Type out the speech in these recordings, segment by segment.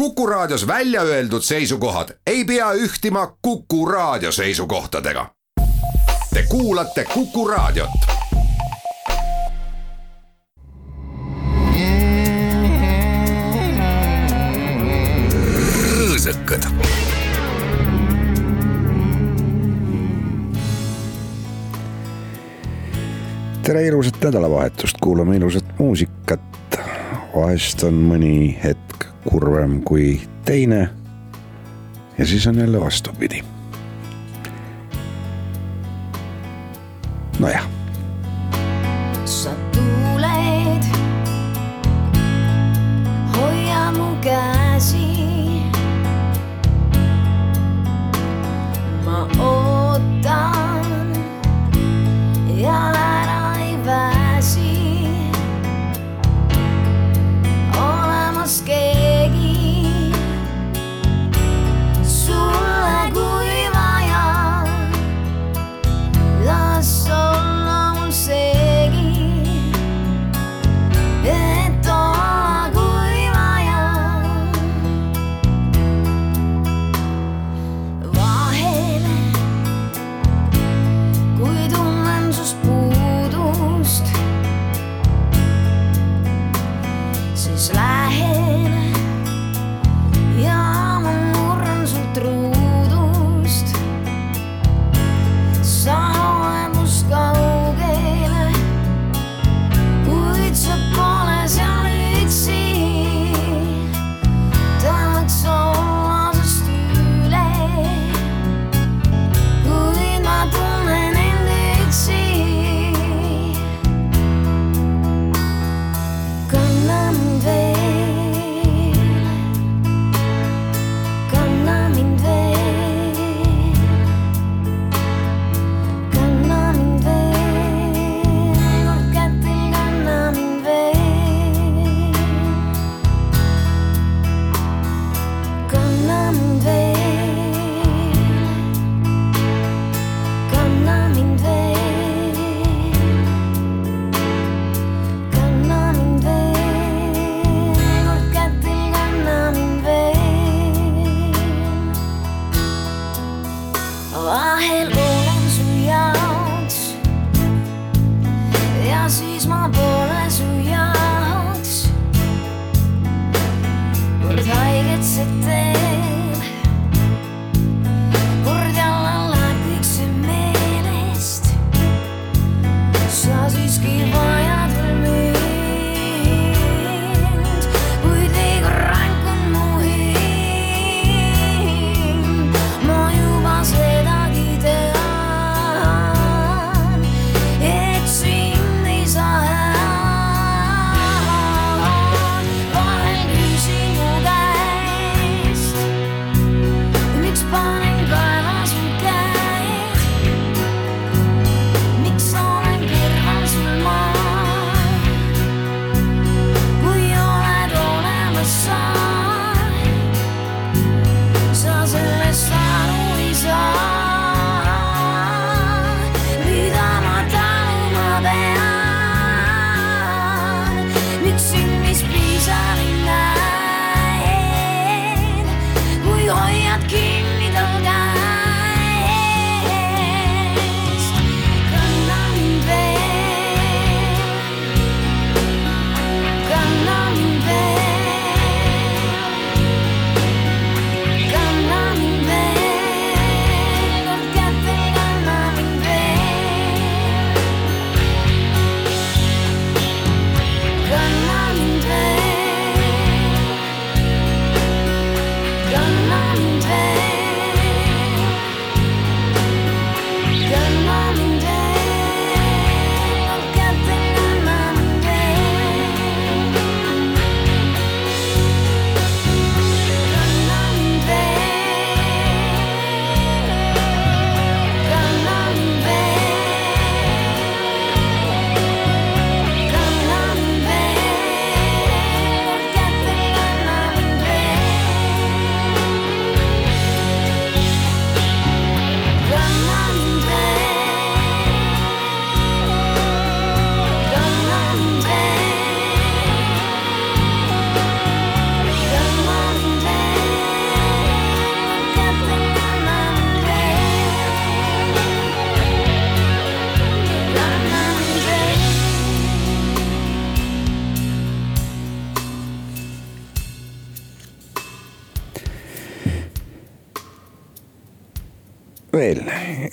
Kuku Raadios välja öeldud seisukohad ei pea ühtima Kuku Raadio seisukohtadega. Te kuulate Kuku Raadiot. rõõsakad. tere ilusat nädalavahetust, kuulame ilusat muusikat. vahest on mõni hetk kurvem kui teine. ja siis on jälle vastupidi. nojah. sa tuuled, hoia mu käsi. ma ootan ja lähen.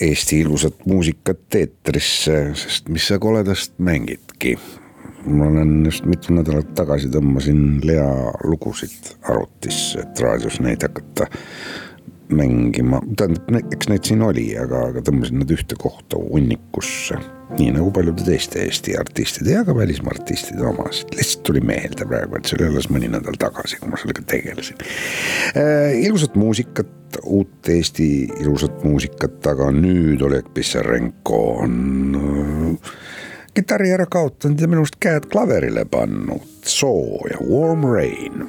Eesti ilusat muusikat eetrisse, sest mis sa koledast mängidki. ma olen just mitu nädalat tagasi tõmbasin Lea lugusid arvutisse, et raadios neid hakata mängima, tähendab, eks neid siin oli, aga, aga tõmbasin nad ühte kohta hunnikusse. Nii nagu paljude teiste Eesti artistide ja ka välismaa artistide omasid, lihtsalt tuli meelde praegu, et see oli alles mõni nädal tagasi, kui ma sellega tegelesin. Äh,. ilusat muusikat, uut Eesti ilusat muusikat, aga nüüd Oleg Pissarenko on äh, kitarri ära kaotanud ja minu arust käed klaverile pannud, soo ja Warm Rain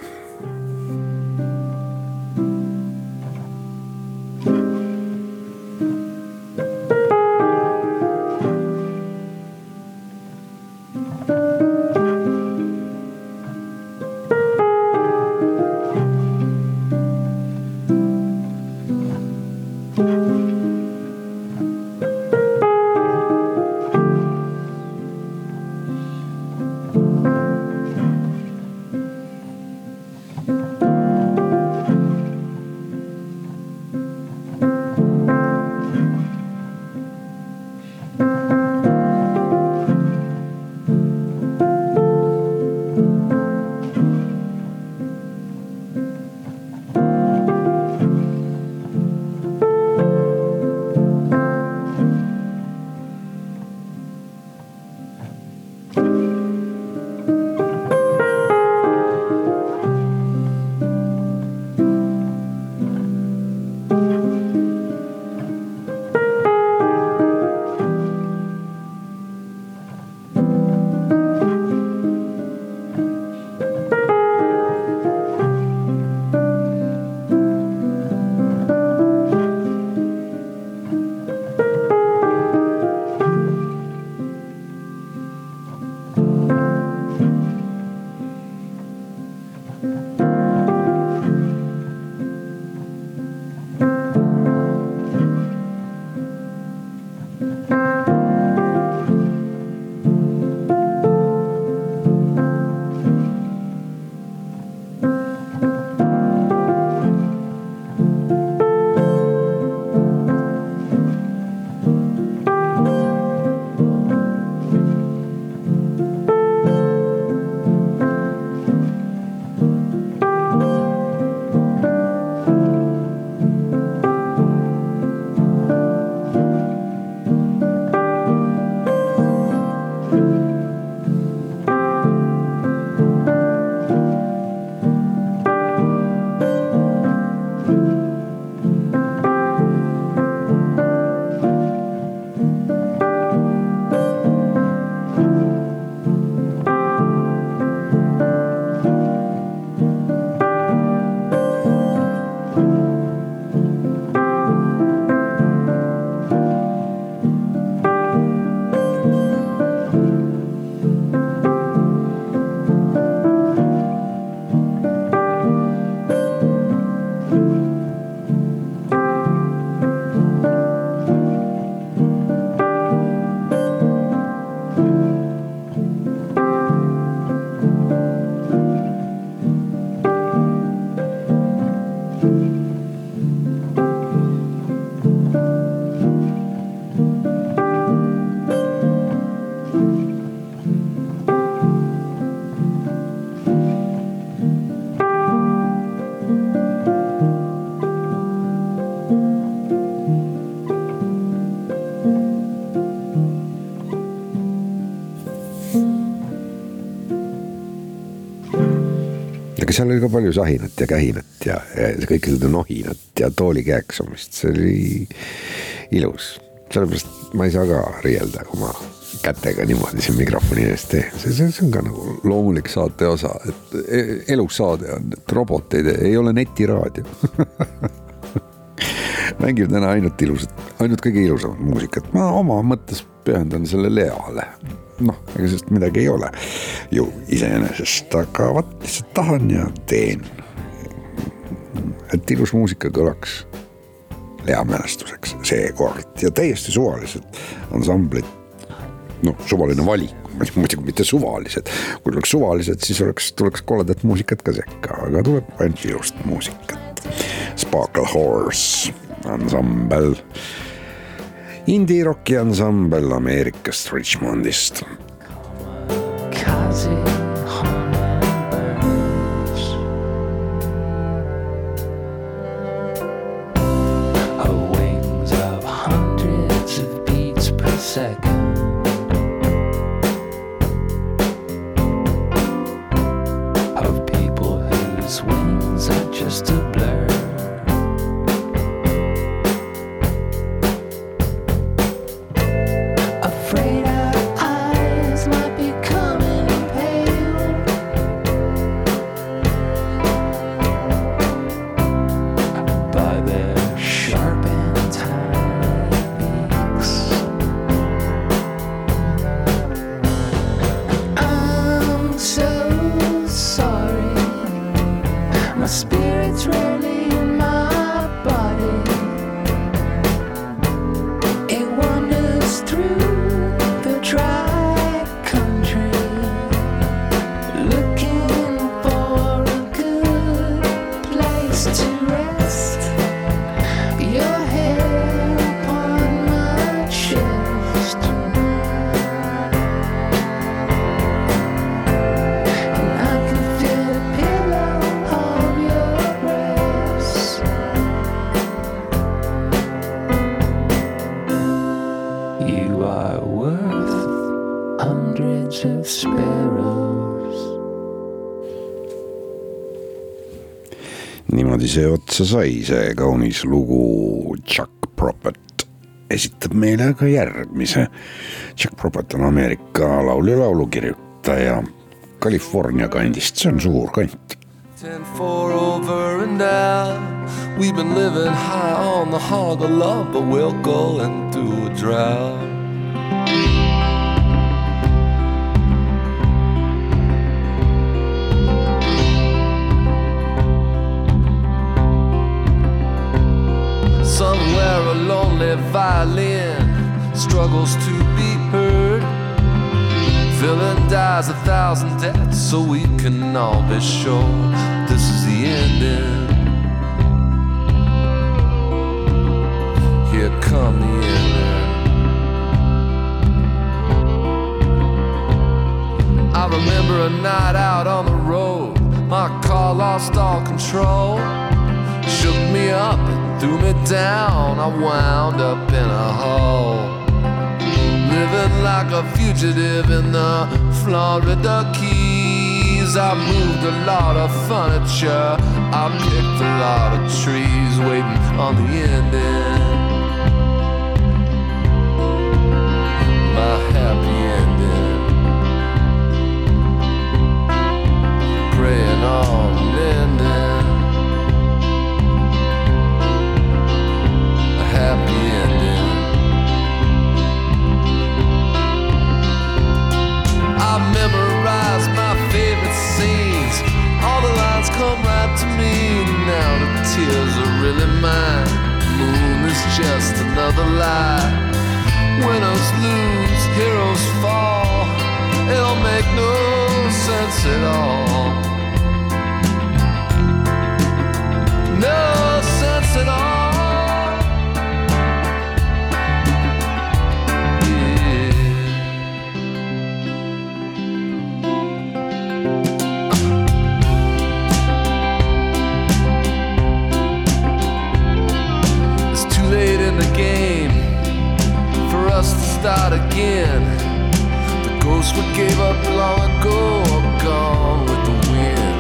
seal oli ka palju sahinat ja kähinat ja, ja kõike seda nohinat ja tooli käeksumist, see oli ilus. sellepärast ma ei saa ka riielda, kui ma kätega niimoodi siin mikrofoni ees teen, see, see, see on ka nagu loomulik saate osa, et e-, elus saade on, et roboteid ei ole netiraadio mängib täna ainult ilusat, ainult kõige ilusamat muusikat, ma oma mõttes pühendan selle Leale noh, ega sellest midagi ei ole ju iseenesest, aga vot lihtsalt tahan ja teen. et ilus muusika kõlaks Lea mälestuseks seekord ja täiesti suvalised ansamblid. noh, suvaline valik, muidugi mitte suvalised, kui oleks suvalised, siis oleks, tuleks koledat muusikat ka sekka, aga tuleb ainult ilust muusikat. Sparkle Horse ansambel, indie-rocki ansambel Ameerikast, Richmondist. Niimoodi see otsa sai, see kaunis lugu Chuck Prophet esitab meile ka järgmise. Chuck Prophet on Ameerika laulu ja laulukirjutaja California kandist, see on suur kant. Ten four over and out. We've been living high on the hog of love, but we're going through a drought. Violin struggles to be heard. Villain dies a thousand deaths so we can all be sure this is the ending. Here come the ending. I remember a night out on the road. My car lost all control. Shook me up, threw me down. I wound up in a hole. Living like a fugitive in the Florida Keys. I moved a lot of furniture. I picked a lot of trees, waiting on the ending. My happy ending. Praying on tears are really mine. Moon is just another lie. Winners lose, heroes fall. It don't make no sense at all. No sense at all. Start again. The ghosts we gave up long ago are gone with the wind.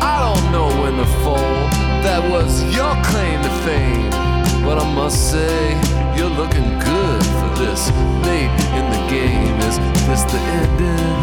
I don't know when to fall. That was your claim to fame. But I must say, you're looking good for this late in the game. Is this the ending?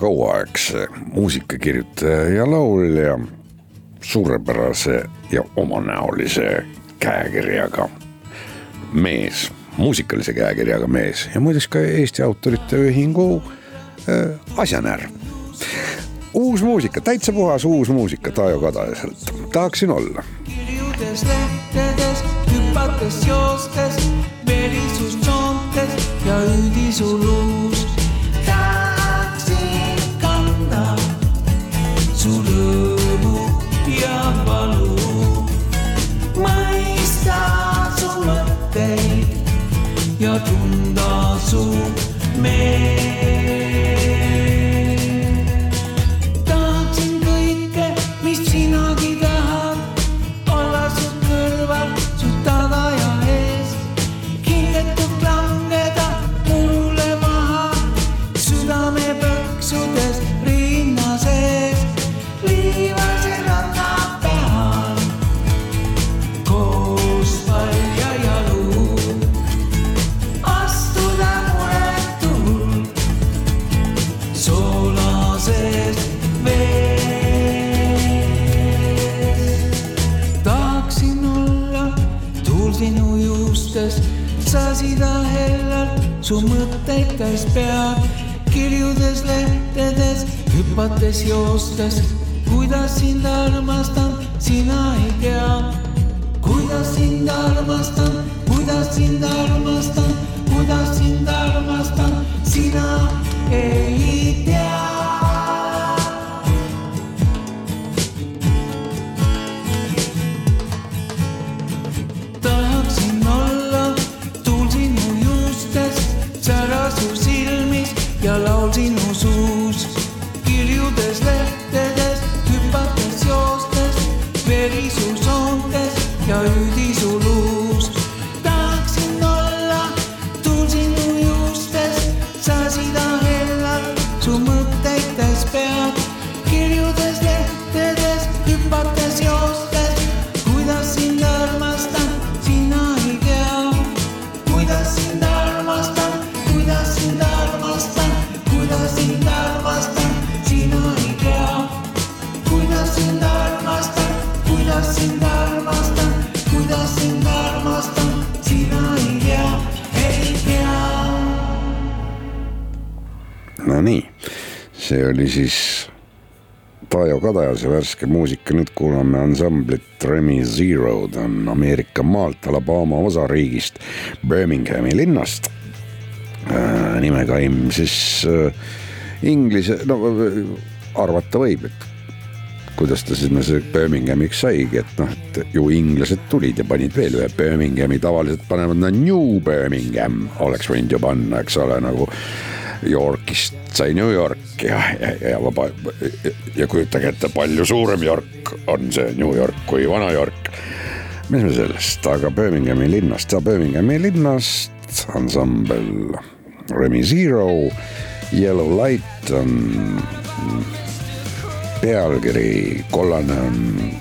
Kauaaegse muusikakirjutaja ja laulja, suurepärase ja omanäolise käekirjaga mees, muusikalise käekirjaga mees ja muideks ka Eesti Autorite Ühingu äh, asjanärv. uus muusika, täitsa puhas uus muusika Taajo Kadajaselt, tahaksin olla kirjudes lehtedes, hüpates joostes, verisus joontes ja üüdisulus. tahaksin ja tunda su meelt. Su mõtteid täis pead, kirjudes lehtedes, hüpates joostes, kuidas sind armastan, sina ei tea. kuidas sind armastan, kuidas sind armastan, kuidas sind armastan, sina ei tea. Ja laul sinu suus. kirjudes lehtedes, hüpates joostes, veri su soontes ja üüdi see oli siis Taajo Kadajase värske muusika, nüüd kuulame ansamblit Remy Zero, ta on Ameerika maalt, Alabama osariigist, Birminghami linnast äh,. nimekaim siis äh, inglise, no arvata võib, et kuidas ta sinna see Birminghamiks saigi, et noh, et ju inglased tulid ja panid veel ühe Birminghami, tavaliselt panevad nad New Birmingham, oleks võinud ju panna, eks ole, nagu Yorkist sai New York ja, ja, ja vaba ja kujutage ette, palju suurem York on see New York kui Vana-York. mis me sellest, aga Birminghami linnast ja Birminghami linnast ansambel Remy Zero, Yellow Light on pealkiri kollane on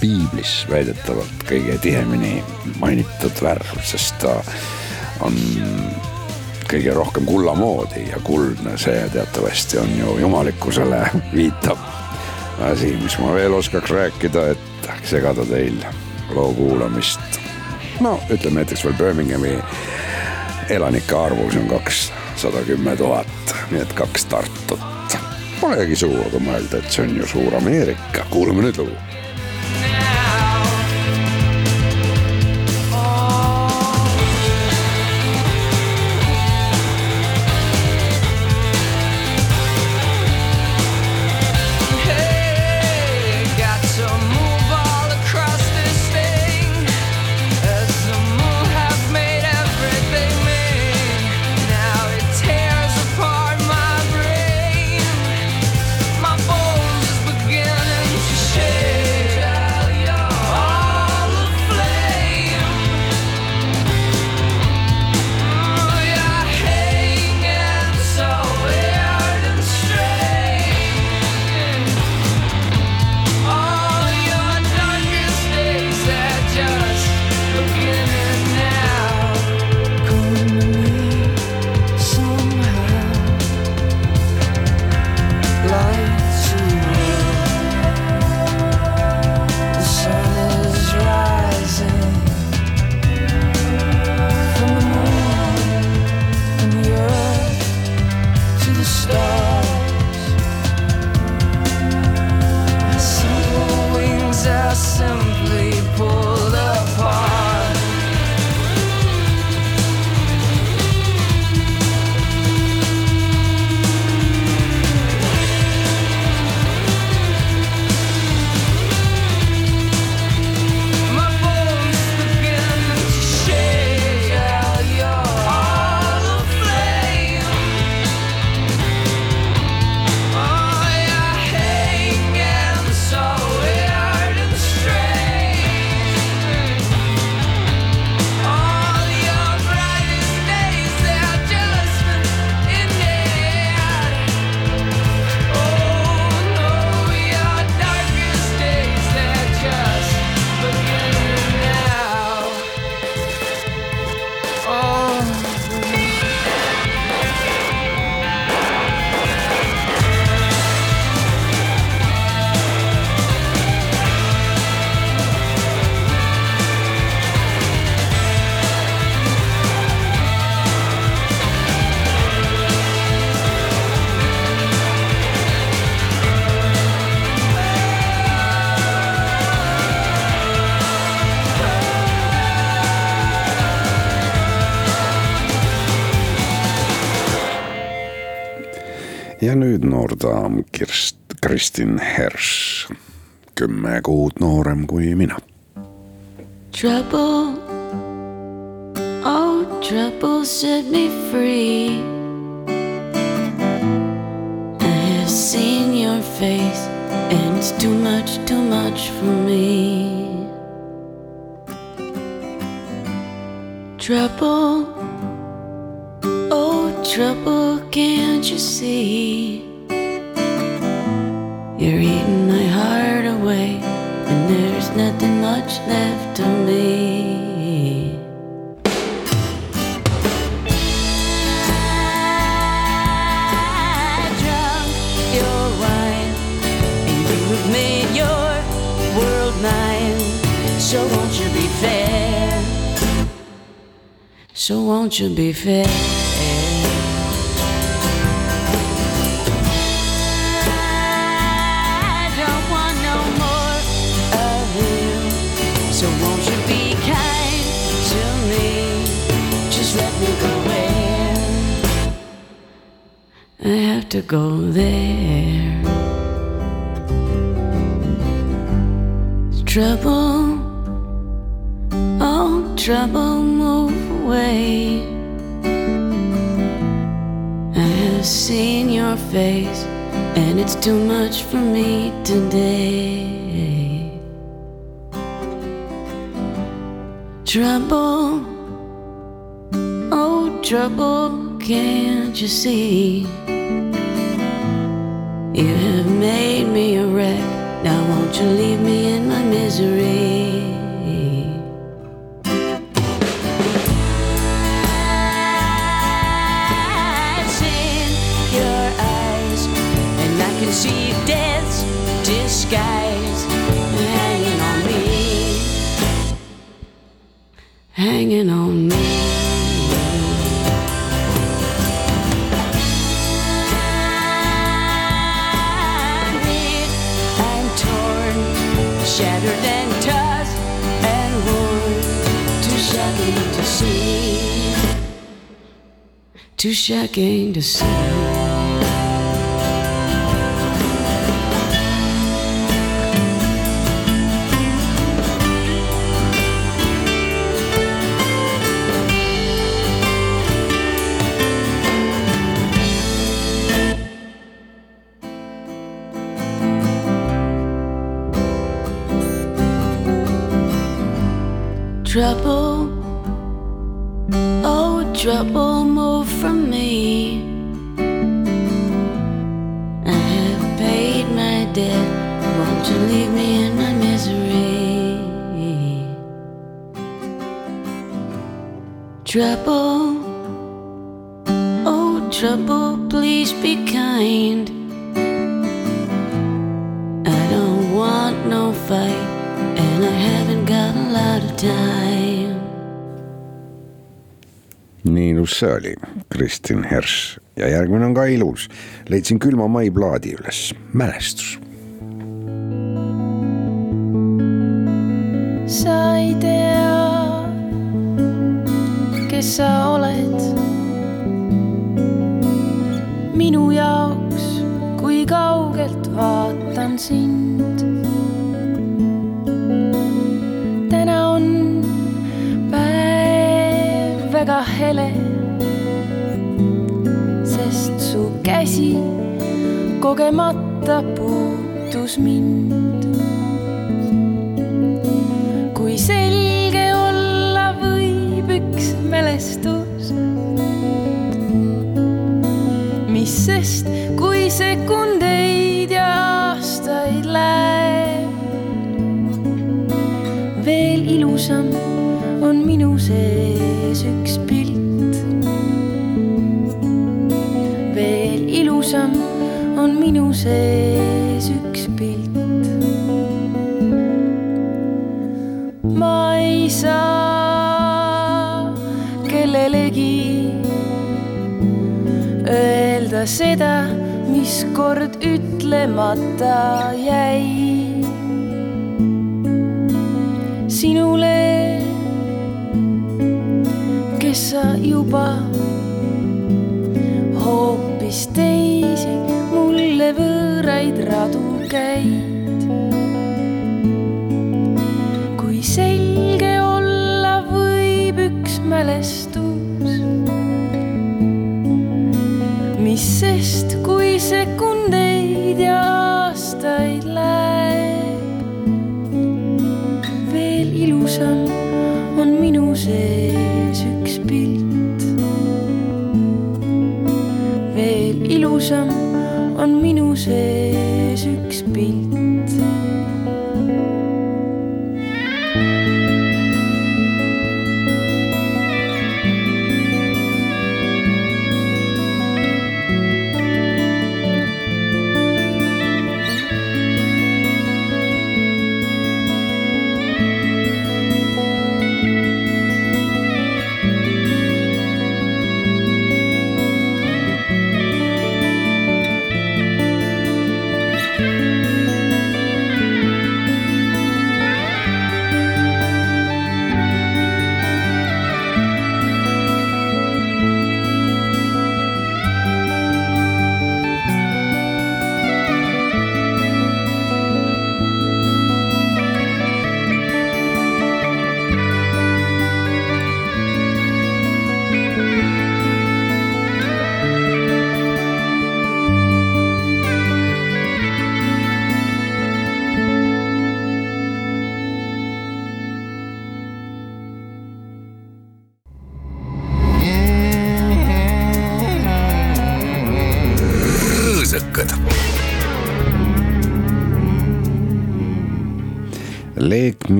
piiblis väidetavalt kõige tihemini mainitud värv, sest ta on kõige rohkem kulla moodi ja kuldne, see teatavasti on ju jumalikkusele viitav asi, mis ma veel oskaks rääkida, et segada teil loo kuulamist. no ütleme näiteks veel Birminghami elanike arvus on kakssada kümme tuhat, nii et kaks Tartut. Polegi suur, kui mõelda, et see on ju suur Ameerika, kuulame nüüd lugu. Ja nüüd noor daam Kirst-, Kristin Herš, kümme kuud noorem kui mina. Trouble, oh, trouble set me free. I have seen your face, and it's too much, too much for me. Trouble, oh, trouble, can't you see? You're eating my heart away, and there's nothing much left of me. I drunk your wine, and you have made your world mine. So won't you be fair? So won't you be fair? To go there. Trouble, oh trouble, move away. I have seen your face, and it's too much for me today. Trouble, oh trouble, can't you see? You have made me a wreck. Now won't you leave me in my misery? I've seen your eyes, and I can see death's disguise hanging on me, hanging on me. Too shocking to see. Ilus see oli, Kristin Herš ja järgmine on ka ilus. leidsin külma mai plaadi üles, mälestus. sa ei tea, kes sa oled minu jaoks, kui kaugelt vaatan sind. täna on päev väga hele, käsi kogemata puutus mind kui selge olla võib üks mälestus. mis sest, kui sekundeid ja aastaid läheb. veel ilusam on minu sees minu sees üks pilt. ma ei saa kellelegi öelda seda, mis kord ütlemata jäi. sureid radu käib.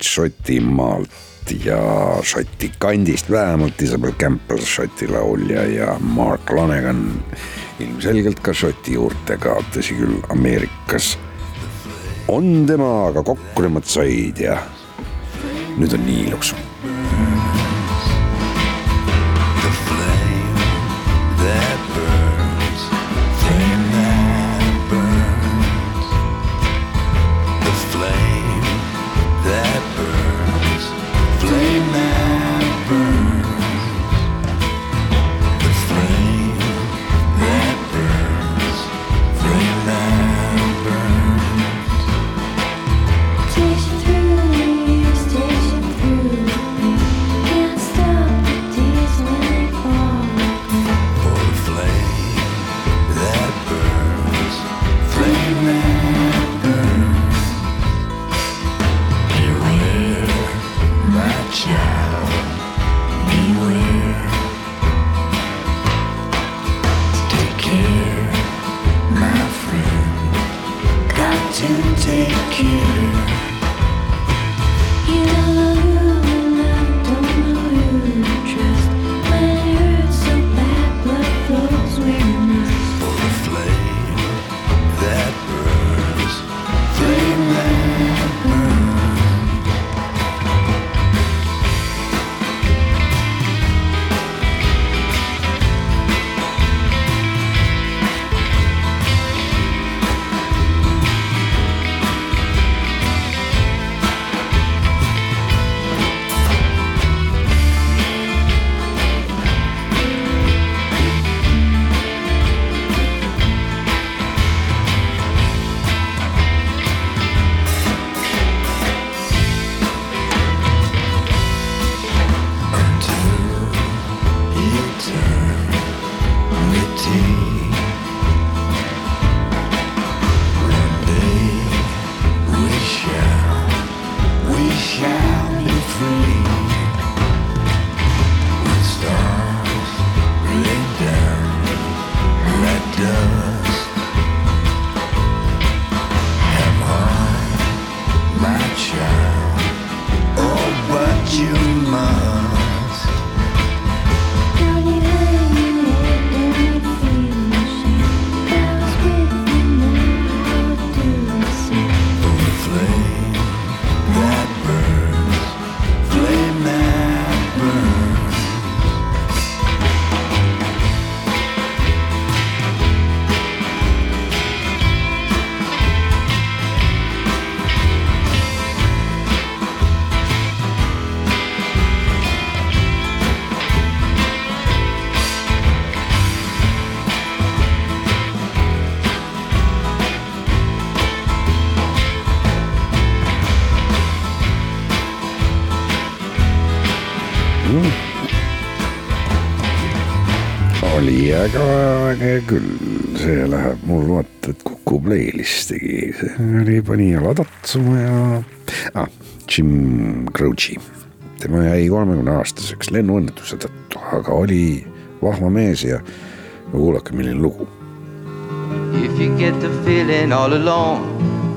tulid Šotimaalt ja Šoti kandist vähemalt, Isabel Campbell, Šoti laulja ja Mark Lanegan ilmselgelt ka Šoti juurtega, tõsi küll, Ameerikas. On tema, aga kokku nemad said ja nüüd on nii ilus äge küll, see läheb mul vaata, et Kuku playlist'igi, see oli, pani jala tatsuma ja ah,, Jim Croce, tema jäi kolmekümne aastaseks lennuõnnetuse tõttu, aga oli vahva mees ja kuulake, milline lugu. If you get the feeling all alone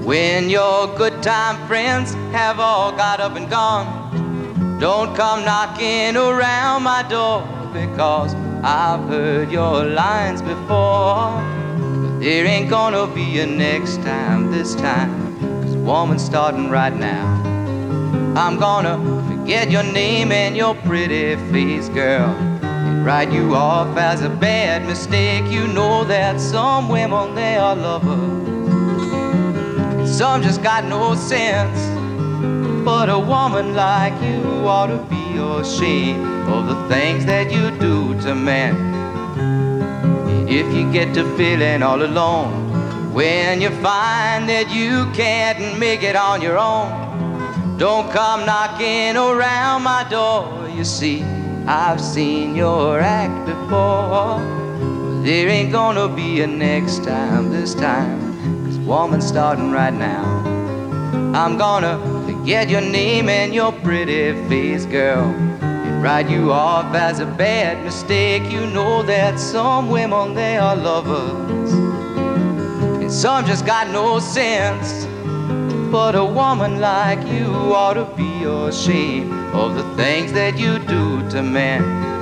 when your good time friends have all got up and gone, don't come knocking around my door because I've heard your lines before. But there ain't gonna be a next time this time, cause woman's starting right now. I'm gonna forget your name and your pretty face, girl. And write you off as a bad mistake. You know that some women, they are lovers. Some just got no sense. But a woman like you ought to be ashamed of the things that you do to men. If you get to feeling all alone, when you find that you can't make it on your own, don't come knocking around my door. You see, I've seen your act before. There ain't gonna be a next time this time. Cause woman's starting right now. I'm gonna forget your name and your pretty face, girl. Write you off as a bad mistake. You know that some women, they are lovers. And some just got no sense. But a woman like you ought to be ashamed of the things that you do to men.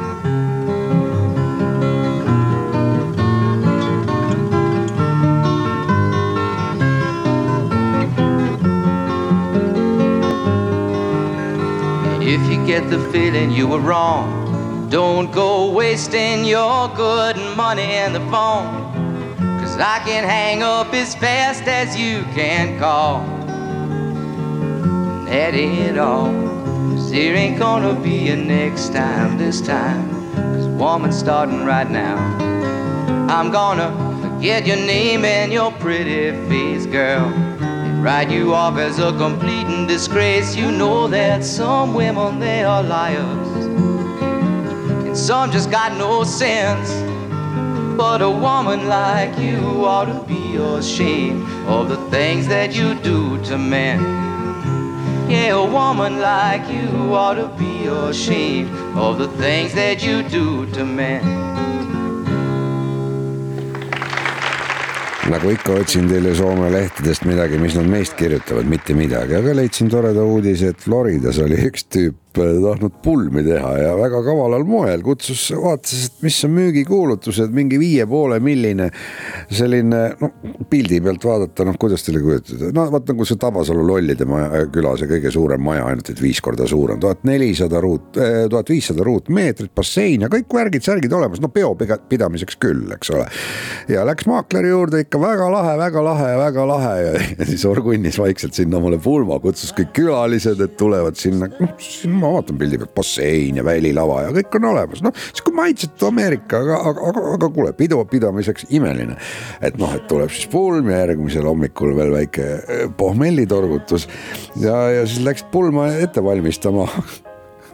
Get the feeling you were wrong, don't go wasting your good money in the phone. Cause I can hang up as fast as you can call. That ain't all. Cause there ain't gonna be a next time this time. Cause woman's starting right now. I'm gonna forget your name and your pretty face, girl. Write you off as a complete disgrace. You know that some women, they are liars. And some just got no sense. But a woman like you ought to be ashamed of the things that you do to men. Yeah, a woman like you ought to be ashamed of the things that you do to men. Nagu ikka otsin teile Soome lehtedest midagi, mis nad meist kirjutavad, mitte midagi, aga leidsin toreda uudise, et Floridas oli üks tüüp tahtnud pulmi teha ja väga kavalal moel kutsus, vaatas, et mis on müügikuulutused, mingi viie poole milline selline noh, pildi pealt vaadata, noh, kuidas teile kujutada, no vaat nagu see Tabasalu lollide maja küla, see kõige suurem maja, ainult et viis korda suurem, tuhat nelisada ruut, tuhat viissada ruutmeetrit, bassein ja kõik värgid-särgid olemas, no peo pidamiseks küll, eks ole. ja läks maakleri juurde ikka väga lahe, väga lahe ja väga lahe ja, ja siis orgunnis vaikselt sinna omale pulma, kutsus kõik külalised, et tulevad sinna, noh, siin ma vaatan pildi pealt, bassein ja välilava ja kõik on olemas, noh, sihuke maitsetu Ameerika, aga, aga, aga, aga kuule, pidu pidamiseks imeline. et noh, et tuleb siis pulm ja järgmisel hommikul veel väike eh, pohmellitorgutus. Ja, ja siis läks pulma ette valmistama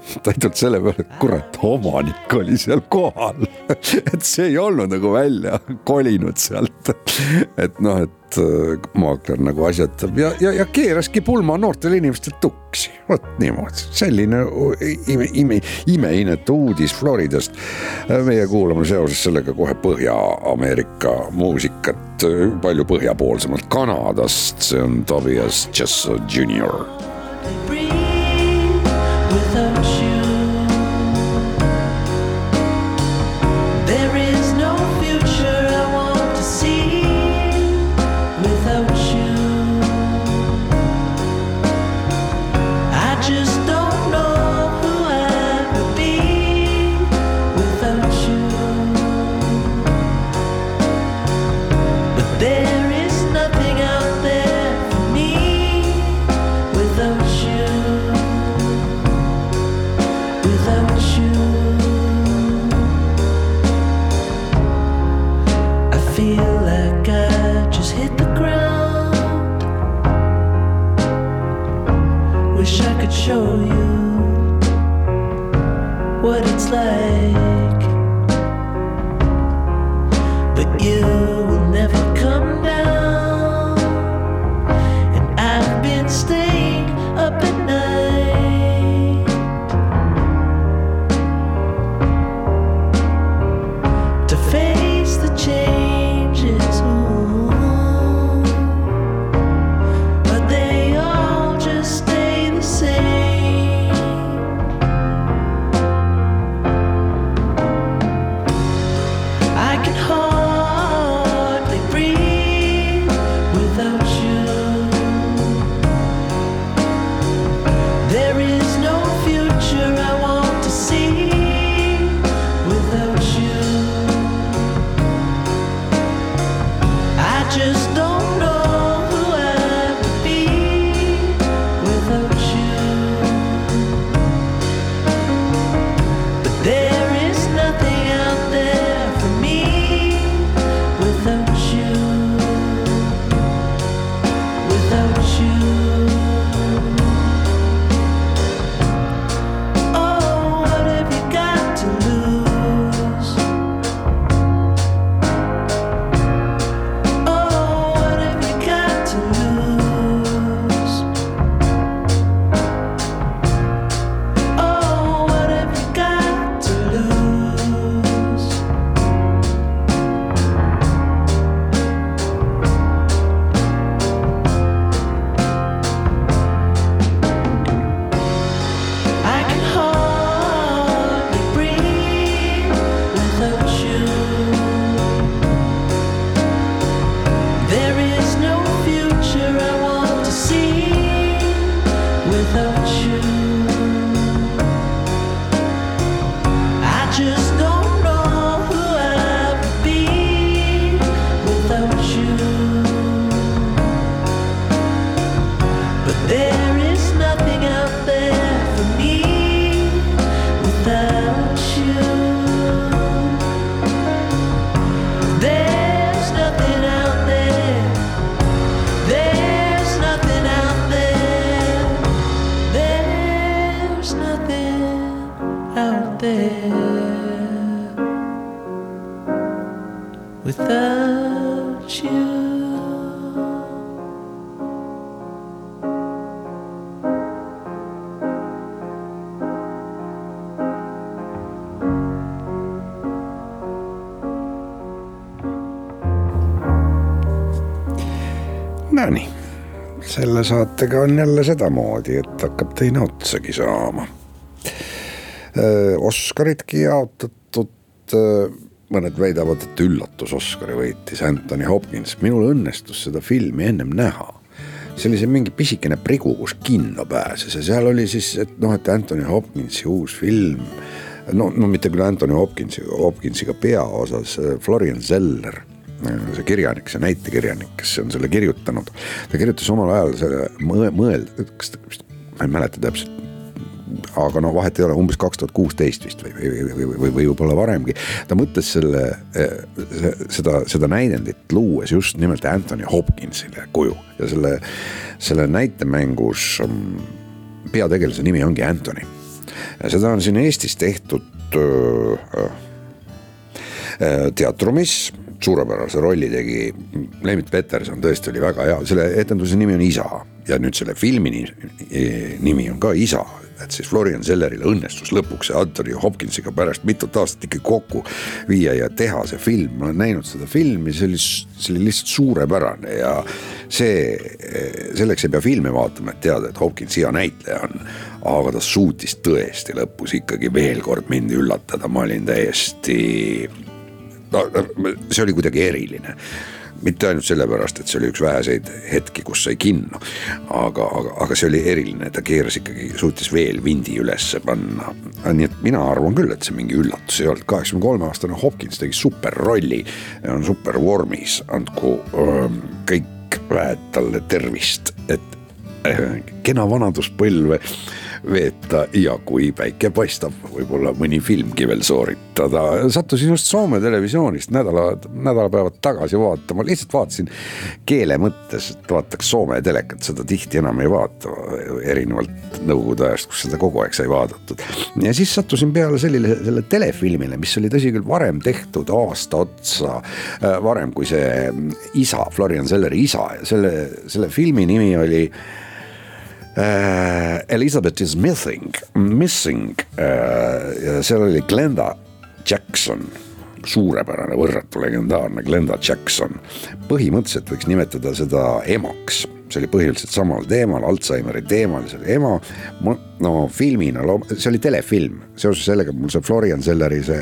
ainult selle peale, et kurat, omanik oli seal kohal. et see ei olnud nagu välja kolinud sealt. et noh, et äh, maakler nagu asjatab ja, ja, ja keeraski pulma noortele inimestele tuksi. vot niimoodi, selline ime, ime, imeinetu uudis Floridast. meie kuulame seoses sellega kohe Põhja-Ameerika muusikat, palju põhjapoolsemalt Kanadast, see on Tobias Jesso Junior breathe will never come down. Selle saatega on jälle sedamoodi, et hakkab teine otsagi saama. Oscaritki jaotatud, mõned väidavad, et üllatus Oscari võitis Anthony Hopkins, minul õnnestus seda filmi ennem näha see oli see mingi pisikene prigu, kus kinno pääses ja seal oli siis, et noh, et Anthony Hopkinsi uus film. no, no mitte küll Anthony Hopkinsi, Hopkinsiga peaosas, Florian Zeller, see kirjanik, see näitekirjanik, kes on selle kirjutanud. ta kirjutas omal ajal selle mõe-, mõeld-, kas ta, ma ei mäleta täpselt aga no vahet ei ole, umbes kaks tuhat kuusteist vist või, või, või, või, või, või võib-olla varemgi. ta mõtles selle, seda, seda näidendit luues just nimelt Anthony Hopkinsile kuju ja selle, selle näitemängus mm, peategelase nimi ongi Anthony. seda on siin Eestis tehtud teatrumis suurepärase rolli tegi Lembit Peterson, tõesti oli väga hea, selle etenduse nimi on Isa ja nüüd selle filmi ni- nimi on ka Isa, et siis Florian Sellerile õnnestus lõpuks see Anthony Hopkinsiga pärast mitut aastat ikkagi kokku viia ja teha see film, ma olen näinud seda filmi, see oli, see oli lihtsalt suurepärane ja see, selleks ei pea filmi vaatama, et teada, et Hopkins hea näitleja on. aga ta suutis tõesti lõpus ikkagi veel kord mind üllatada, ma olin täiesti no see oli kuidagi eriline. Mitte ainult sellepärast, et see oli üks väheseid hetki, kus sai kinno, aga, aga, aga see oli eriline, ta keeras ikkagi, suutis veel vindi ülesse panna. nii et mina arvan küll, et see mingi üllatus ei olnud, kaheksakümne kolme aastane Hopkins tegi superrolli, on super vormis, andku öö, kõik väed talle tervist, et äh, kena vanaduspõlve veeta ja kui päike paistab, võib-olla mõni filmgi veel sooritada. sattusin just Soome televisioonist nädala, nädalapäevad tagasi vaatama, lihtsalt vaatasin keele mõttes, et vaataks Soome telekat, seda tihti enam ei vaata. erinevalt nõukogude ajast, kus seda kogu aeg sai vaadatud. ja siis sattusin peale sellile, selle telefilmile, mis oli tõsi küll varem tehtud aasta otsa, varem kui see isa, Florian Selleri isa selle, selle filmi nimi oli äh, Elizabeth is missing, missing äh, seal oli Glenda Jackson suurepärane, võrratu, legendaarne Glenda Jackson. põhimõtteliselt võiks nimetada seda emaks, see oli põhiliselt samal teemal, Alžeimeri teemal, see oli ema. no filmina, see oli telefilm, seoses sellega mul see Florian Selleri see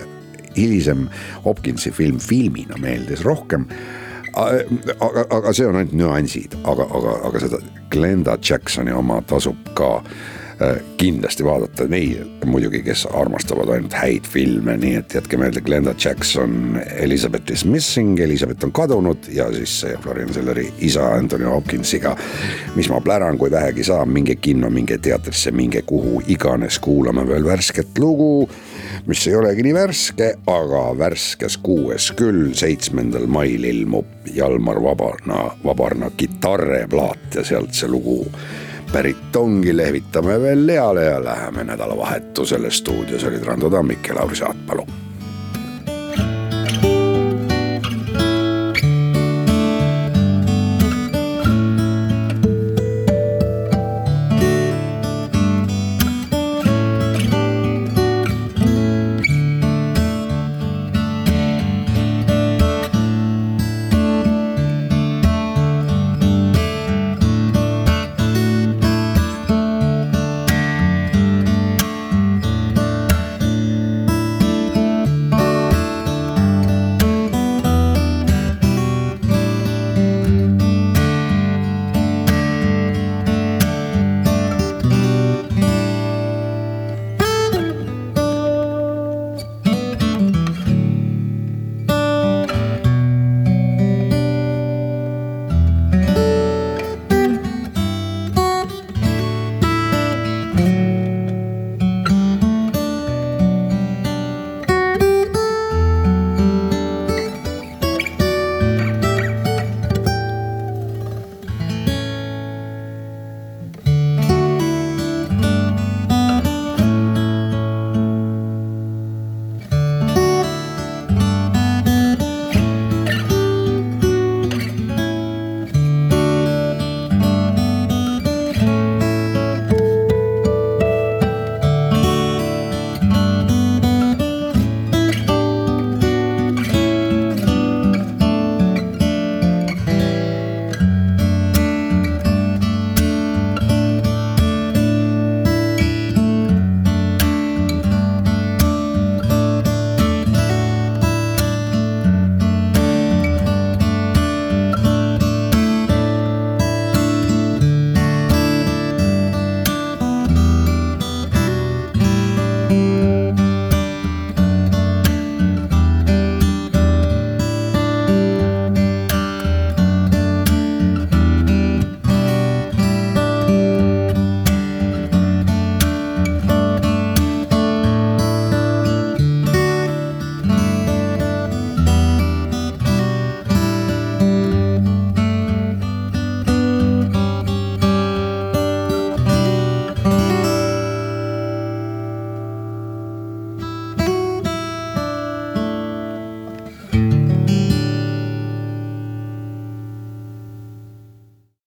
hilisem Hopkinsi film filmina meeldis rohkem aga, aga see on ainult nüansid, aga, aga, aga seda Glenda Jacksoni oma tasub ka kindlasti vaadata neid muidugi, kes armastavad ainult häid filme, nii et jätke meelde Glenda Jackson, Elizabeth is missing, Elizabeth on kadunud ja siis see Florian Selleri isa Anthony Hopkinsiga. mis ma pläran, kui vähegi saan, minge kinno, minge teatrisse, minge kuhu iganes, kuulame veel värsket lugu mis ei olegi nii värske, aga värskes kuues küll, seitsmendal mail ilmub Jalmar Vabarna, Vabarna kitarreplaat ja sealt see lugu pärit ongi, lehvitame veel leale ja läheme nädalavahetusele. stuudios olid Rando Tammik ja Lauri Saatpalu